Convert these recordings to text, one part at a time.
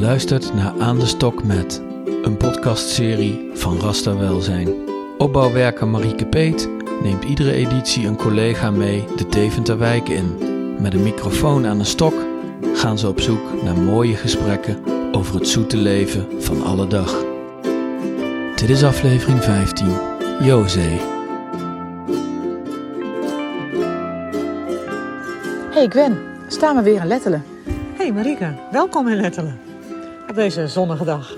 luistert naar Aan de Stok met, een podcastserie van Rasta Welzijn. Opbouwwerker Marieke Peet neemt iedere editie een collega mee de Deventerwijk in. Met een microfoon aan de stok gaan ze op zoek naar mooie gesprekken over het zoete leven van alle dag. Dit is aflevering 15, Jozee. Hey Gwen, staan we weer in Lettelen. Hey Marieke, welkom in Lettelen. Op deze zonnige dag.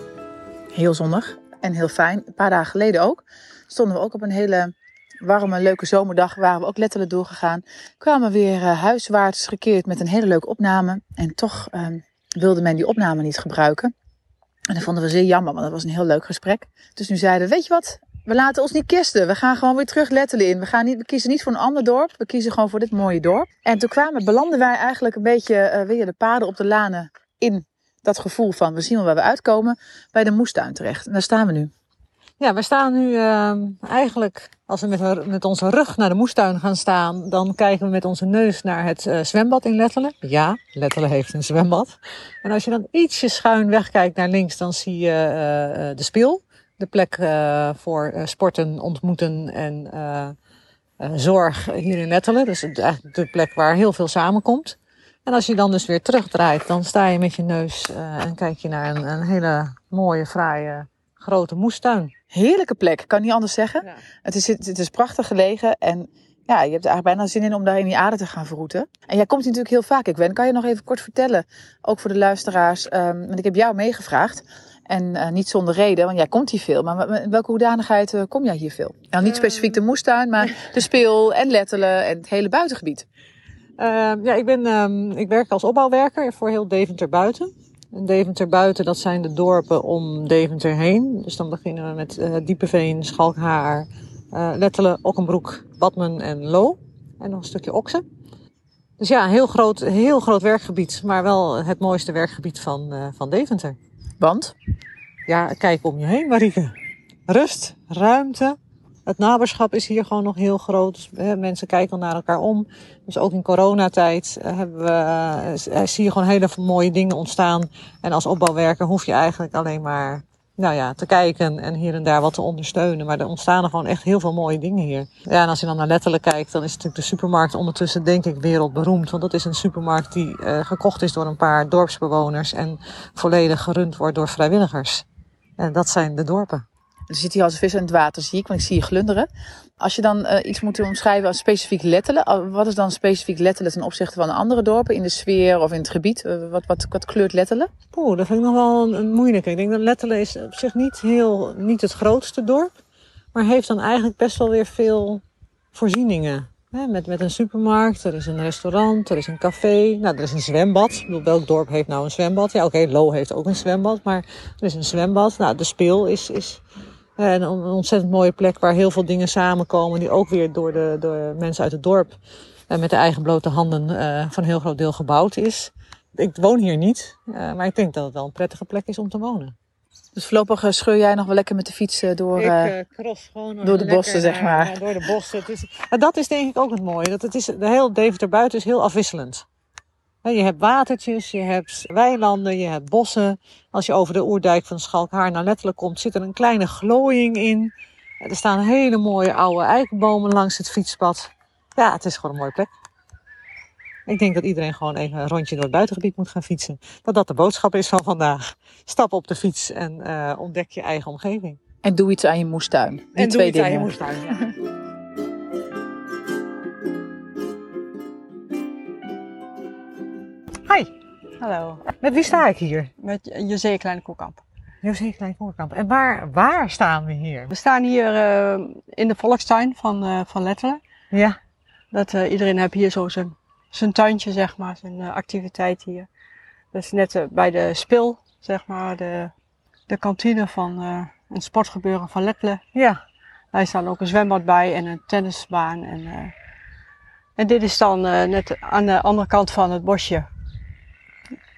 Heel zonnig en heel fijn. Een paar dagen geleden ook. Stonden we ook op een hele warme, leuke zomerdag. Waren we ook Lettelen doorgegaan. Kwamen weer uh, huiswaarts gekeerd met een hele leuke opname. En toch uh, wilde men die opname niet gebruiken. En dat vonden we zeer jammer, want dat was een heel leuk gesprek. Dus nu zeiden we, weet je wat, we laten ons niet kisten. We gaan gewoon weer terug Lettelen in. We, gaan niet, we kiezen niet voor een ander dorp. We kiezen gewoon voor dit mooie dorp. En toen kwamen, belanden wij eigenlijk een beetje uh, weer de paden op de lanen in dat gevoel van we zien wel waar we uitkomen bij de moestuin terecht. En daar staan we nu. Ja, we staan nu uh, eigenlijk, als we met, met, onze rug naar de moestuin gaan staan, dan kijken we met onze neus naar het uh, zwembad in Lettelen. Ja, Lettelen heeft een zwembad. En als je dan ietsje schuin wegkijkt naar links, dan zie je uh, de speel. De plek voor sporten, ontmoeten en zorg hier in Lettelen. Dus de plek waar heel veel samenkomt. En als je dan dus weer terugdraait, dan sta je met je neus uh, en kijk je naar een, een, hele mooie, fraaie, grote moestuin. Heerlijke plek, kan niet anders zeggen. Ja. Het, is, het is prachtig gelegen en ja, je hebt er eigenlijk bijna zin in om daar in die aarde te gaan verroeten. En jij komt hier natuurlijk heel vaak. Ik ben, kan je nog even kort vertellen, ook voor de luisteraars, um, want ik heb jou meegevraagd. En uh, niet zonder reden, want jij komt hier veel. Maar in welke hoedanigheid uh, kom jij hier veel? Nou, niet specifiek de moestuin, maar de speel en Lettelen en het hele buitengebied. Uh, ja, ik, ben, um, ik werk als opbouwwerker voor heel Deventer buiten. En Deventer buiten, dat zijn de dorpen om Deventer heen. Dus dan beginnen we met uh, Diepeveen, Schalkhaar, uh, Lettelen, Okkenbroek, Badmen en Lo. En nog een stukje Oksen. Dus ja, een heel groot, heel groot werkgebied, maar wel het mooiste werkgebied van, uh, van Deventer. Want? Ja, kijk om je heen, Marieke. Rust, ruimte, het naberschap is hier gewoon nog heel groot. Dus, mensen kijken naar elkaar om. Dus ook in coronatijd hebben we, uh, zie je gewoon hele mooie dingen ontstaan. En als opbouwwerker hoef je eigenlijk alleen maar nou ja, te kijken en hier en daar wat te ondersteunen. Maar er ontstaan er gewoon echt heel veel mooie dingen hier. Ja, en als je dan naar letterlijk kijkt, dan is natuurlijk de supermarkt ondertussen denk ik wereldberoemd. Want dat is een supermarkt die gekocht is door een paar dorpsbewoners en volledig gerund wordt door vrijwilligers. En dat zijn de dorpen. Er zit hier als vis in het water, zie ik, want ik zie je glunderen. Als je dan uh, iets moet omschrijven als specifiek Lettelen, wat is dan specifiek Lettelen ten opzichte van andere dorpen in de sfeer of in het gebied? Uh, wat, wat, wat kleurt Lettelen? Oeh, dat vind ik nog wel een, een moeilijke. Ik denk dat Lettelen is op zich niet, heel, niet het grootste dorp, maar heeft dan eigenlijk best wel weer veel voorzieningen. He, met, met een supermarkt, er is een restaurant, er is een café, nou, er is een zwembad. Ik bedoel, welk dorp heeft nou een zwembad? Ja, oké, Lo heeft ook een zwembad, maar er is een zwembad. Nou, de speel is, is en een ontzettend mooie plek waar heel veel dingen samenkomen. Die ook weer door de, door mensen uit het dorp uh, met de eigen blote handen uh, van een heel groot deel gebouwd is. Ik woon hier niet, uh, maar ik denk dat het wel een prettige plek is om te wonen. Dus voorlopig scheur jij nog wel lekker met de fiets door, ik, cross gewoon door de bossen, zeg maar. Ja, door de bossen. Het is, dat is denk ik ook het mooie. Dat het is, de hele Deventer buiten is heel afwisselend. Je hebt watertjes, je hebt weilanden, je hebt bossen. Als je over de oerdijk van Schalkhaar naar letterlijk komt, zit er een kleine glooiing in. Er staan hele mooie oude eikenbomen langs het fietspad. Ja, het is gewoon een mooie plek. Ik denk dat iedereen gewoon even een rondje door het buitengebied moet gaan fietsen. Dat dat de boodschap is van vandaag. Stap op de fiets en uh, ontdek je eigen omgeving. En doe iets aan je moestuin. Die en twee doe iets dingen. aan je moestuin, ja. Hallo. Met wie sta ik hier? Met José Kleine Koekamp. José Kleine Koekamp. En waar, waar staan we hier? We staan hier uh, in de volkstuin van, uh, van Lettelen. Ja. Dat, uh, iedereen heeft hier zo zijn, zijn tuintje, zeg maar, zijn activiteit hier. Dat is net bij de spil, zeg maar, de, de kantine van een sportgebeuren van Lettelen. Ja. Daar staat ook een zwembad bij en een tennisbaan. En, en dit is dan net aan de andere kant van het bosje.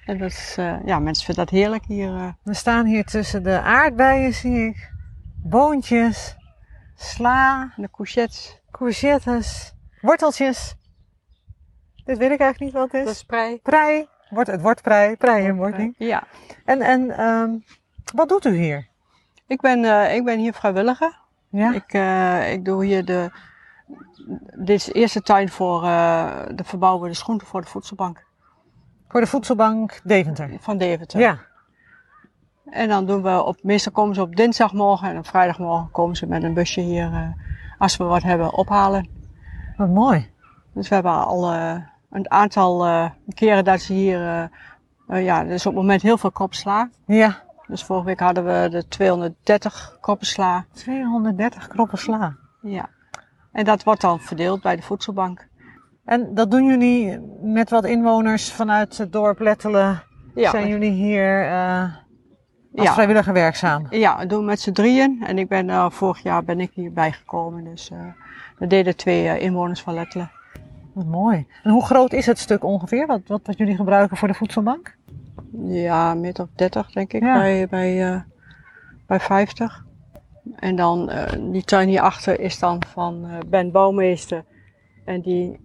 En dat is, uh, ja, mensen vinden dat heerlijk hier. Uh. We staan hier tussen de aardbeien, zie ik. Boontjes, sla, de courgettes, courgettes, worteltjes. Dit weet ik eigenlijk niet wat het is. Dat is prei. Prei. Wordt, het wordt prei, preienworting. Ja. En, en ehm, wat doet u hier? Ik ben, eh, ik ben hier vrijwilliger. Ja? Ik, eh, ik doe hier de. Dit is de eerste tuin voor eh, de verbouwde schoenten voor de voedselbank Voor de voedselbank Deventer. van Deventer. Ja. En dan doen we op, meestal komen ze op dinsdagmorgen en op vrijdagmorgen komen ze met een busje hier, eh, als we wat hebben, ophalen. Wat mooi. Dus we hebben al eh, een aantal eh, keren dat ze hier, ja, er is op het moment heel veel kroppen sla. Ja. Dus vorige week hadden we de 230 kroppen sla. 230 kroppen sla. Ja. En dat wordt dan verdeeld bij de voedselbank. En dat doen jullie met wat inwoners vanuit het dorp Lettelen? Ja, Zijn jullie hier eh, als ja. vrijwilliger werkzaam? Ja, dat doen we met z'n drieën. En ik ben, eh, vorig jaar ben ik hierbij gekomen. Dus eh dat deden twee inwoners van Lettelen. Wat mooi. En hoe groot is het stuk ongeveer, wat, wat, wat jullie gebruiken voor de voedselbank? Ja, meter of 30 denk ik, Ja. bij, bij, bij 50. En dan die tuin hierachter is dan van Ben Bouwmeester. En die,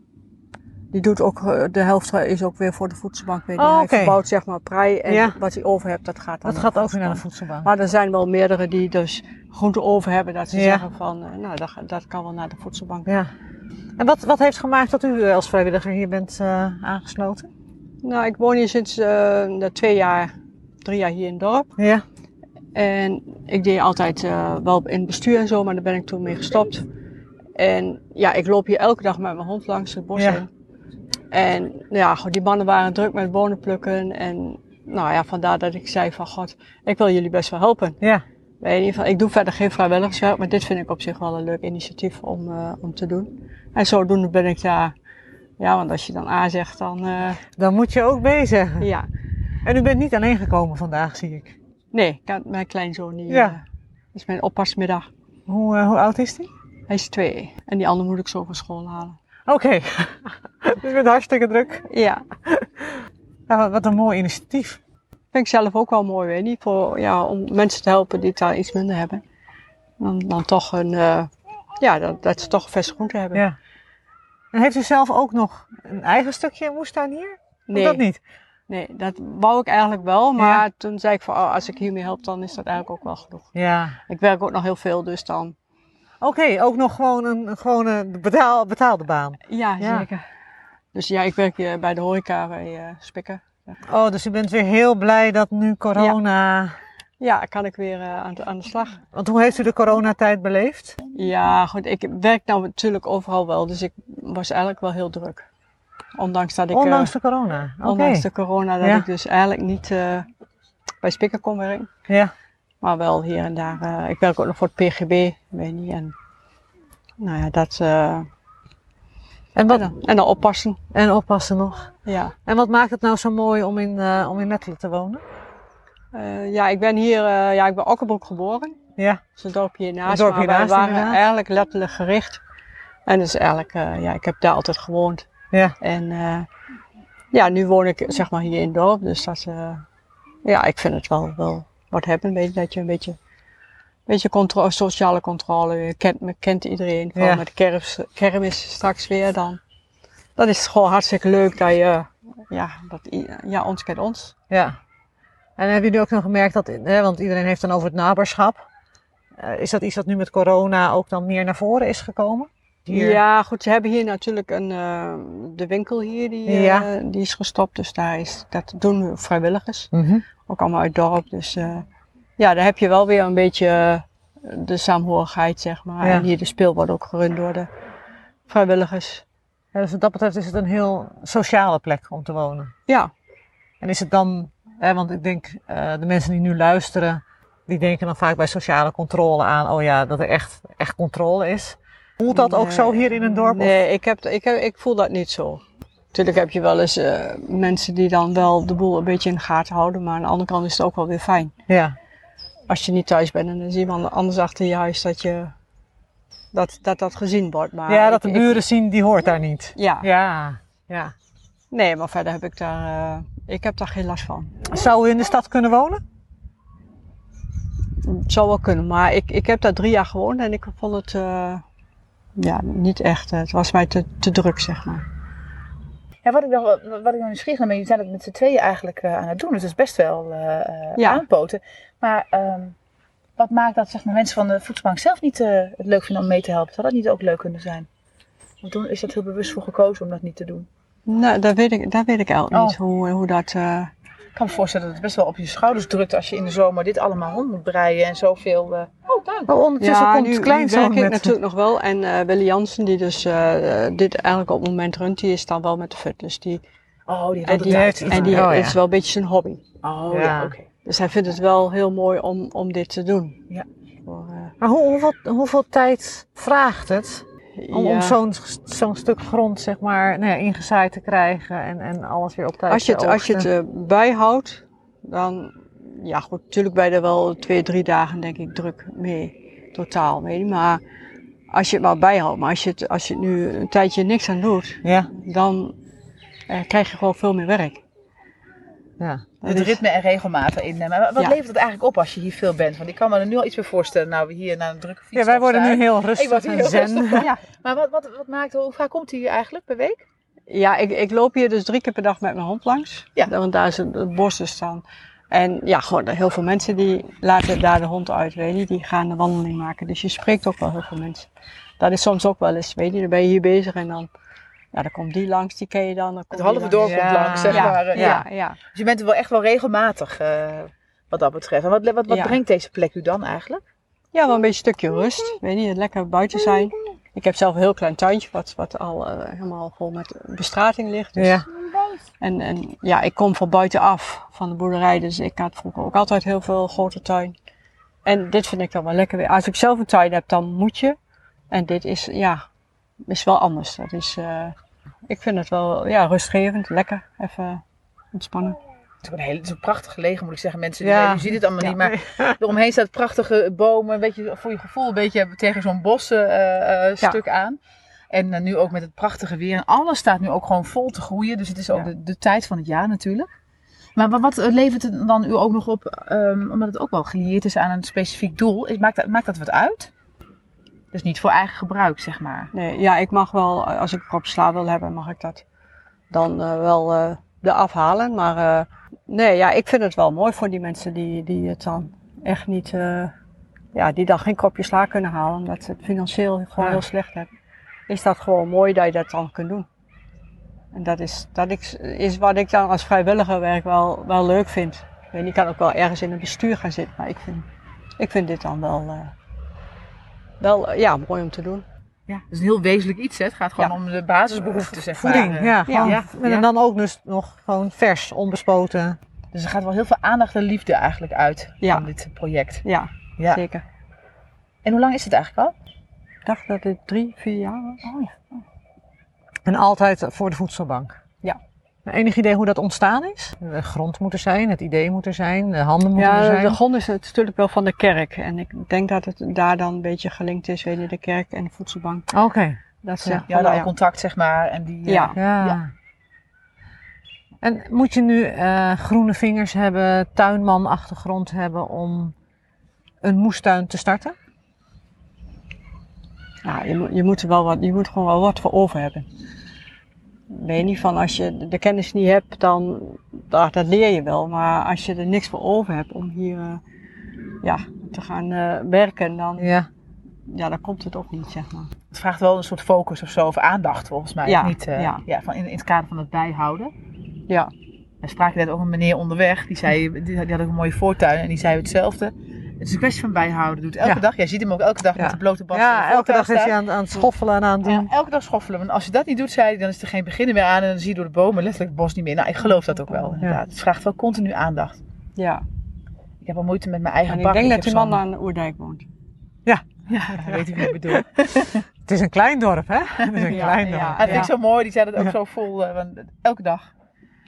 die doet ook, eh, de helft is ook weer voor de voedselbank. Weer. Die Oh, Hij verbouwt zeg maar prei en Ja. wat hij over hebt, dat gaat dan Dat gaat ook weer naar de voedselbank. Maar er zijn wel meerdere die dus groente over hebben. Dat ze Ja. zeggen van, eh, nou dat, dat kan wel naar de voedselbank. Ja. En wat, wat heeft gemaakt dat u eh, als vrijwilliger hier bent aangesloten? Nou, ik woon hier sinds de twee jaar, drie jaar hier in het dorp. Ja. En ik deed altijd wel in het bestuur en zo, maar daar ben ik toen mee gestopt. En ja, ik loop hier elke dag met mijn hond langs het bos Ja. En ja, goed, die mannen waren druk met bonen plukken. En nou ja, vandaar dat ik zei van god, ik wil jullie best wel helpen. Ja. In ieder geval, ik doe verder geen vrijwilligerswerk, maar dit vind ik op zich wel een leuk initiatief om, eh, om te doen. En zodoende ben ik daar, ja, want als je dan A zegt, dan eh, Dan moet je ook B zeggen. ja. En u bent niet alleen gekomen vandaag, zie ik. Nee, ik had mijn kleinzoon die Ja. eh, is mijn oppasmiddag. Hoe, hoe oud is die? Hij is twee. En die andere moet ik zo van school halen. Oké. dus je bent hartstikke druk. Ja. Ja, wat- een mooi initiatief. Vind ik zelf ook wel mooi, weet je. niet? Voor, ja, om mensen te helpen die het daar iets minder hebben. Dan, dan toch een, eh, ja, dat, dat ze toch een verse groente hebben. Ja. En heeft u zelf ook nog een eigen stukje moestuin hier? Of nee, dat niet? nee, dat wou ik eigenlijk wel. Maar toen zei ik van, oh, als ik hiermee help, dan is dat eigenlijk ook wel genoeg. Ja. Ik werk ook nog heel veel, dus dan... Oké, ook nog gewoon een, betaal, betaalde baan. Ja, Ja. zeker. Dus ja, ik werk hier bij de horeca bij eh Spikker. Oh, dus u bent weer heel blij dat nu corona... Ja, kan ik weer eh, aan, de, aan de slag. Want hoe heeft u de coronatijd beleefd? Ja, goed. Ik werk nou natuurlijk overal wel, dus ik was eigenlijk wel heel druk. Ondanks dat ik, eh, Ondanks de corona. Ondanks de corona, dat Ja. ik dus eigenlijk niet eh, bij Spikker kon werken. Ja. Maar wel hier en daar. eh, ik werk ook nog voor het PGB, weet niet. En nou ja, dat. eh, En, wat, en, dan, en dan oppassen. en oppassen nog. Ja. En wat maakt het nou zo mooi om in, eh, om in Lettelen te wonen? Ja, ik ben hier, ja, ik ben Okkerbroek geboren. Ja. Dat is een dorpje hiernaast. Een dorpje maar wij hiernaast, waren inderdaad. eigenlijk letterlijk gericht. En dus eigenlijk, ja, ik heb daar altijd gewoond. Ja. En ja, nu woon ik zeg maar hier in het dorp. Dus dat, ja, ik vind het wel, wel wat hebben. Weet je, dat je een beetje, beetje contro sociale controle, je kent, me kent iedereen. Vooral Ja. met de kermis, kermis straks weer dan. Dat is gewoon hartstikke leuk dat je, ja, dat, ja ons kent ons. Ja. En hebben jullie ook nog gemerkt dat, hè, want iedereen heeft dan over het naberschap. Eh, is dat iets wat nu met corona ook dan meer naar voren is gekomen? Hier. Ja, goed, ze hebben hier natuurlijk een, eh, de winkel hier, die, eh, Ja. die is gestopt. Dus daar is, dat doen we vrijwilligers. Mhm. Ook allemaal uit dorp. Dus eh, ja, daar heb je wel weer een beetje de saamhorigheid, zeg maar. Ja. En hier de speel wordt ook gerund door de vrijwilligers. Ja, dus wat dat betreft is het een heel sociale plek om te wonen. Ja, En is het dan, hè, want ik denk, de mensen die nu luisteren, die denken dan vaak bij sociale controle aan, oh ja, dat er echt, echt controle is. Voelt dat ook zo hier in een dorp? of- Nee, ik, heb, ik, heb, ik voel dat niet zo. Natuurlijk heb je wel eens eh, mensen die dan wel de boel een beetje in de gaten houden. Maar aan de andere kant is het ook wel weer fijn. Ja, Als je niet thuis bent en dan je iemand anders achter je huis dat je, dat, dat, dat gezien wordt. Maar ja ik- dat de ik- buren zien, die hoort daar niet. ja. Ja, ja. nee, maar verder heb ik daar, eh, ik heb daar geen last van. Zou u in de stad kunnen wonen? Het zou wel kunnen, maar ik, ik heb daar drie jaar gewoond en ik vond het eh, ja, niet echt. eh, Het was mij te, te druk, zeg maar. Ja, wat ik nog, wat ik nog nieuwsgierig ben, jullie zijn het met z'n tweeën eigenlijk eh, aan het doen. Dus dat is best wel Ja. aanpoten. Maar ehm, wat maakt dat zeg maar, mensen van de voedselbank zelf niet het leuk vinden om mee te helpen? Zou dat niet ook leuk kunnen zijn? Want toen is dat heel bewust voor gekozen om dat niet te doen. Nou, dat weet ik, dat weet ik eigenlijk Oh. niet, hoe, hoe dat... Ik kan me voorstellen dat het best wel op je schouders drukt als je in de zomer dit allemaal rond moet breien en zoveel... Oh. Maar ondertussen ja, komt nu, het kleinzoon werk ik met... natuurlijk nog wel. En eh Willy Jansen, die dus eh, dit eigenlijk op het moment runt, die is dan wel met de fitness. Die, Oh, die en die, heeft- en die Oh, ja. is wel een beetje zijn hobby. Oh, ja, Ja. oké. Dus hij vindt het wel heel mooi om, om dit te doen. Ja. Voor, eh, Maar hoe, hoeveel, hoeveel tijd vraagt het om, om zo'n zo'n stuk grond zeg maar, nou ja, ingezaaid te krijgen en, en alles weer op tijd Als je te het, als je het bijhoudt, dan, ja goed, natuurlijk ben je er wel twee, drie dagen denk ik druk mee. Totaal mee. Maar als je het maar bijhoudt, maar als je het, als je het nu een tijdje niks aan doet, Ja, dan eh, krijg je gewoon veel meer werk. ja. Het is- ritme en regelmatig innemen. Maar wat Ja. levert het eigenlijk op als je hier veel bent? Want ik kan me er nu al iets bij voorstellen. Nou, we hier naar een drukke fiets. ja, wij worden nu heel rustig en heel zen. rustig. Ja. Maar wat, wat, wat maakt, hoe vaak komt hij hier eigenlijk per week? Ja, ik, ik loop hier dus drie keer per dag met mijn hond langs. Ja. Want daar is het, het bos dus staan. En ja, gewoon heel veel mensen die laten daar de hond uit, weet je. Die gaan de wandeling maken. Dus je spreekt ook wel heel veel mensen. Dat is soms ook wel eens, weet je. Dan ben je hier bezig en dan, ja, dan komt die langs, die ken je dan. dan Het halve dorp langs. komt Ja. langs, zeg ja, maar. eh, ja, ja. ja, Dus je bent er wel echt wel regelmatig eh, wat dat betreft. En wat, wat, wat Ja. brengt deze plek u dan eigenlijk? Ja, wel een beetje een stukje rust. Weet je, lekker buiten zijn. Ik heb zelf een heel klein tuintje wat, wat al eh, helemaal vol met bestrating ligt. Dus Ja. En, en ja, ik kom van buitenaf van de boerderij, dus ik had vroeger ook altijd heel veel grote tuin. En dit vind ik dan wel lekker weer. Als ik zelf een tuin heb, dan moet je. En dit is, ja, is wel anders. Dat is, eh, ik vind het wel, ja, rustgevend, lekker, even ontspannen. Het is een hele het is een prachtig gelegen, moet ik zeggen. Mensen, Ja. je ziet het allemaal Ja. niet, maar eromheen staat prachtige bomen. Een beetje voor je gevoel een beetje tegen zo'n bossen eh, eh, Ja. stuk aan. En eh, nu ook met het prachtige weer. En alles staat nu ook gewoon vol te groeien. Dus het is ook Ja. de, de tijd van het jaar natuurlijk. Maar wat, wat levert het dan u ook nog op, ehm, omdat het ook wel gelieerd is aan een specifiek doel? Is- Maakt dat, maakt dat wat uit? Dus niet voor eigen gebruik, zeg maar. Nee, ja, ik mag wel, als ik op sla wil hebben, mag ik dat dan eh, wel eh eraf halen. Maar eh, nee, ja, ik vind het wel mooi voor die mensen die, die het dan echt niet, eh, ja, die dan geen kopje sla kunnen halen, omdat ze het financieel gewoon Ja. heel slecht hebben. Is dat gewoon mooi dat je dat dan kunt doen. En dat is, dat is, is wat ik dan als vrijwilliger werk wel, wel leuk vind. Ik weet, niet, ik kan ook wel ergens in het bestuur gaan zitten, maar ik vind, ik vind dit dan wel, eh, wel eh, ja, mooi om te doen. Ja, dat is een heel wezenlijk iets. Hè? Het gaat gewoon Ja. om de basisbehoeften, zeg maar. Voeding, ja. Gewoon, ja, En dan ook dus nog gewoon vers, onbespoten. Dus er gaat wel heel veel aandacht en liefde eigenlijk uit Ja. van dit project. Ja, Ja. zeker. En hoe lang is het eigenlijk al? Ik dacht dat het drie, vier jaar was. Oh ja. En altijd voor de voedselbank. Ja. Enig idee hoe dat ontstaan is? De grond moet er zijn, het idee moet er zijn, de handen moeten er Ja, zijn. de grond is het natuurlijk wel van de kerk. En ik denk dat het daar dan een beetje gelinkt is, weet je, de kerk en de voedselbank. Oké. Dat ze Ja. Ja, al nou contact zeg maar. En die, eh, Ja. Ja. Ja. En moet je nu eh, groene vingers hebben, tuinman-achtergrond hebben om een moestuin te starten? Ja, je, moet, je, moet er wel wat, je moet gewoon wel wat voor over hebben. Ben je niet van als je de kennis niet hebt, dan dat, dat leer je wel. Maar als je er niks voor over hebt om hier eh, ja, te gaan eh, werken, dan, Ja. ja, dan komt het ook niet, zeg maar. Het vraagt wel een soort focus of zo, of aandacht volgens mij. Ja, niet, eh, ja. ja, van in, in het kader van het bijhouden. Ja, We spraken net ook een meneer onderweg. Die, zei, die, die had ook een mooie voortuin. En die zei hetzelfde. Het is een kwestie van bijhouden. Doet elke Ja. dag. Jij ziet hem ook elke dag Ja. met de blote bas. Ja, elke dag is hij aan, aan het schoffelen en aan het doen. Ja, elke dag schoffelen. Want als je dat niet doet, zei hij, dan is er geen beginnen meer aan. En dan zie je door de bomen letterlijk het bos niet meer. Nou, ik geloof dat ook wel. inderdaad. Het vraagt wel continu aandacht. ja. Ik heb al moeite met mijn eigen En ik denk dat die man aan de Oerdijk woont. Ja, dat weet ik ik bedoel. Het is een klein dorp, hè? Het is een Ja, klein ja. dorp. Hij vind ik Ja. zo mooi. Die zei dat ook Ja. zo vol. want elke dag.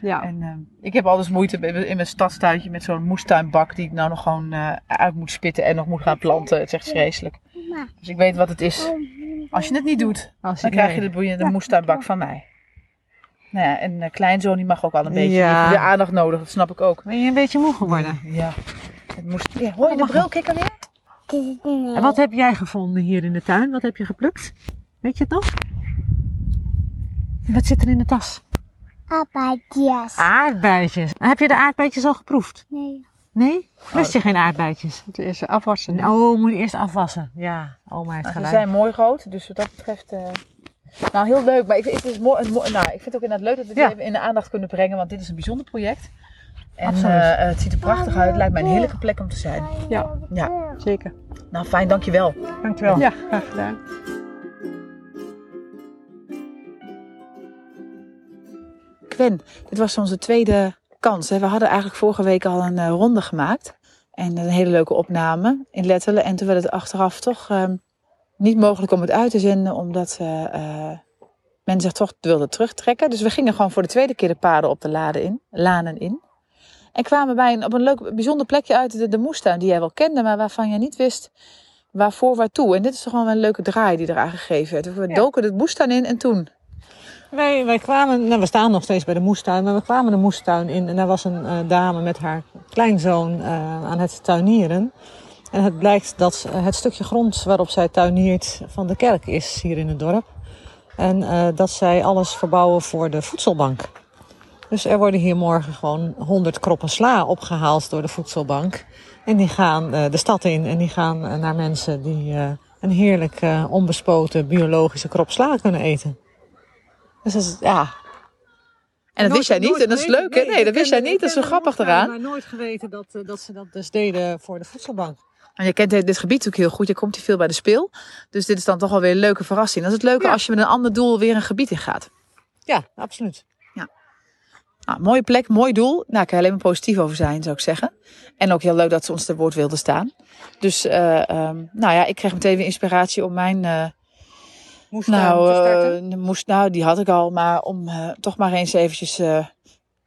Ja. En ehm, ik heb altijd moeite in mijn stadstuintje met zo'n moestuinbak die ik nou nog gewoon eh, uit moet spitten en nog moet gaan planten. Het is echt vreselijk. Dus ik weet wat het is. Als je het niet doet, dan krijg je de, boeiende moestuinbak van mij. Nou ja, en uh, kleinzoon die mag ook wel een beetje. Ja. Weer aandacht nodig, dat snap ik ook. Ben je een beetje moe geworden? Ja. Het moest... ja hoor je de mag brilkikker weer? En wat heb jij gevonden hier in de tuin? Wat heb je geplukt? Weet je het nog? Wat zit er in de tas? Aardbeidjes. Aardbeidjes. Heb je de aardbeidjes al geproefd? Nee. Nee? Lust je geen aardbeidjes? Het eerst afwassen. Oh, moet je eerst afwassen. Ja, oma heeft Nou, ze gelijk. zijn mooi groot, dus wat dat betreft... eh, Nou, heel leuk. Maar ik, het is mooi, het mooi- nou, ik vind het ook inderdaad leuk dat we dit Ja. even in de aandacht kunnen brengen. Want dit is een bijzonder project. En Absoluut. eh, het ziet er prachtig uit. Het lijkt mij een heerlijke plek om te zijn. Ja. Ja. Zeker. Nou, fijn. Dankjewel. Dankjewel. Ja, graag gedaan. Dit was onze tweede kans. Hè. We hadden eigenlijk vorige week al een eh, ronde gemaakt. En een hele leuke opname in Lettelen. En toen werd het achteraf toch ehm, niet mogelijk om het uit te zenden. Omdat eh, men zich toch wilde terugtrekken. Dus we gingen gewoon voor de tweede keer de paden op de laden in, lanen in. En kwamen bij een, op een leuk, bijzonder plekje uit, de, de moestuin die jij wel kende. Maar waarvan je niet wist waarvoor, waartoe. En dit is toch gewoon wel een leuke draai die eraan gegeven werd. We Ja. doken de moestuin in en toen... Wij, wij kwamen, nou, we staan nog steeds bij de moestuin, maar we kwamen de moestuin in en daar was een eh, dame met haar kleinzoon eh, aan het tuinieren. En het blijkt dat eh, het stukje grond waarop zij tuiniert van de kerk is hier in het dorp. En dat zij alles verbouwen voor de voedselbank. Dus er worden hier morgen gewoon 100 kroppen sla opgehaald door de voedselbank. En die gaan de stad in en die gaan naar mensen die een heerlijk onbespoten biologische krop sla kunnen eten. Dus dat is, ja. En dat wist jij niet, en dat is leuk, hè? Nee, dat wist jij niet, dat is zo grappig eraan. Maar nooit geweten dat, eh, dat ze dat dus deden voor de voedselbank. En je kent dit gebied natuurlijk heel goed. Je komt hier veel bij de speel. Dus dit is dan toch wel weer een leuke verrassing. Dat is het leuke Ja. als je met een ander doel weer een gebied in gaat. Ja, absoluut. Nou, mooie plek, mooi doel. Nou, ik kan er alleen maar positief over zijn, zou ik zeggen. En ook heel leuk dat ze ons te woord wilden staan. Dus, eh, ehm, nou ja, ik kreeg meteen weer inspiratie om mijn... eh, Moestuin nou, te starten. eh, moest, nou, die had ik al. Maar om eh, toch maar eens eventjes eh,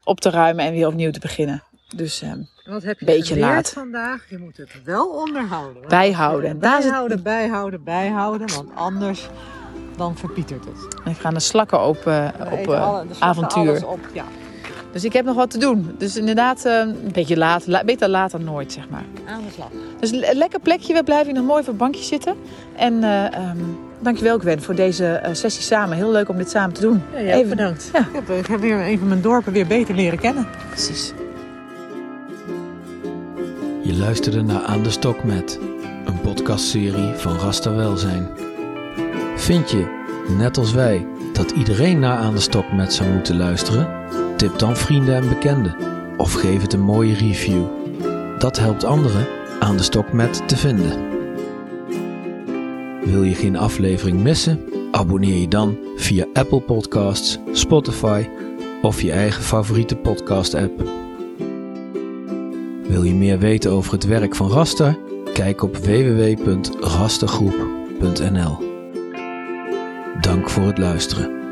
op te ruimen en weer opnieuw te beginnen. Dus ehm, Wat heb je beetje geleerd laat. vandaag? Je moet het wel onderhouden. bijhouden. En Bijhouden, bijhouden, bijhouden. Want anders dan verpietert het. ik ga de slakken op, eh, We op alle- de slakken avontuur. alles Op, ja, Dus ik heb nog wat te doen. Dus inderdaad, eh, een beetje laat. La- beter laat dan nooit, zeg maar. aan de slag. Dus een lekker plekje. We blijven hier nog mooi op het bankje zitten. En eh ehm, dankjewel Gwen voor deze eh, sessie samen. Heel leuk om dit samen te doen. Ja, Even- bedankt. Ja. Ik, heb, ik heb weer even mijn dorpen weer beter leren kennen. Precies. Je luisterde naar Aan de Stok met, een podcastserie van Rasta Welzijn. Vind je, net als wij, dat iedereen naar Aan de Stok met zou moeten luisteren? Tip dan vrienden en bekenden of geef het een mooie review. Dat helpt anderen Aan de Stok met te vinden. Wil je geen aflevering missen? Abonneer je dan via Apple Podcasts, Spotify of je eigen favoriete podcast-app. Wil je meer weten over het werk van Rasta? Kijk op www.rastagroep.nl. Dank voor het luisteren.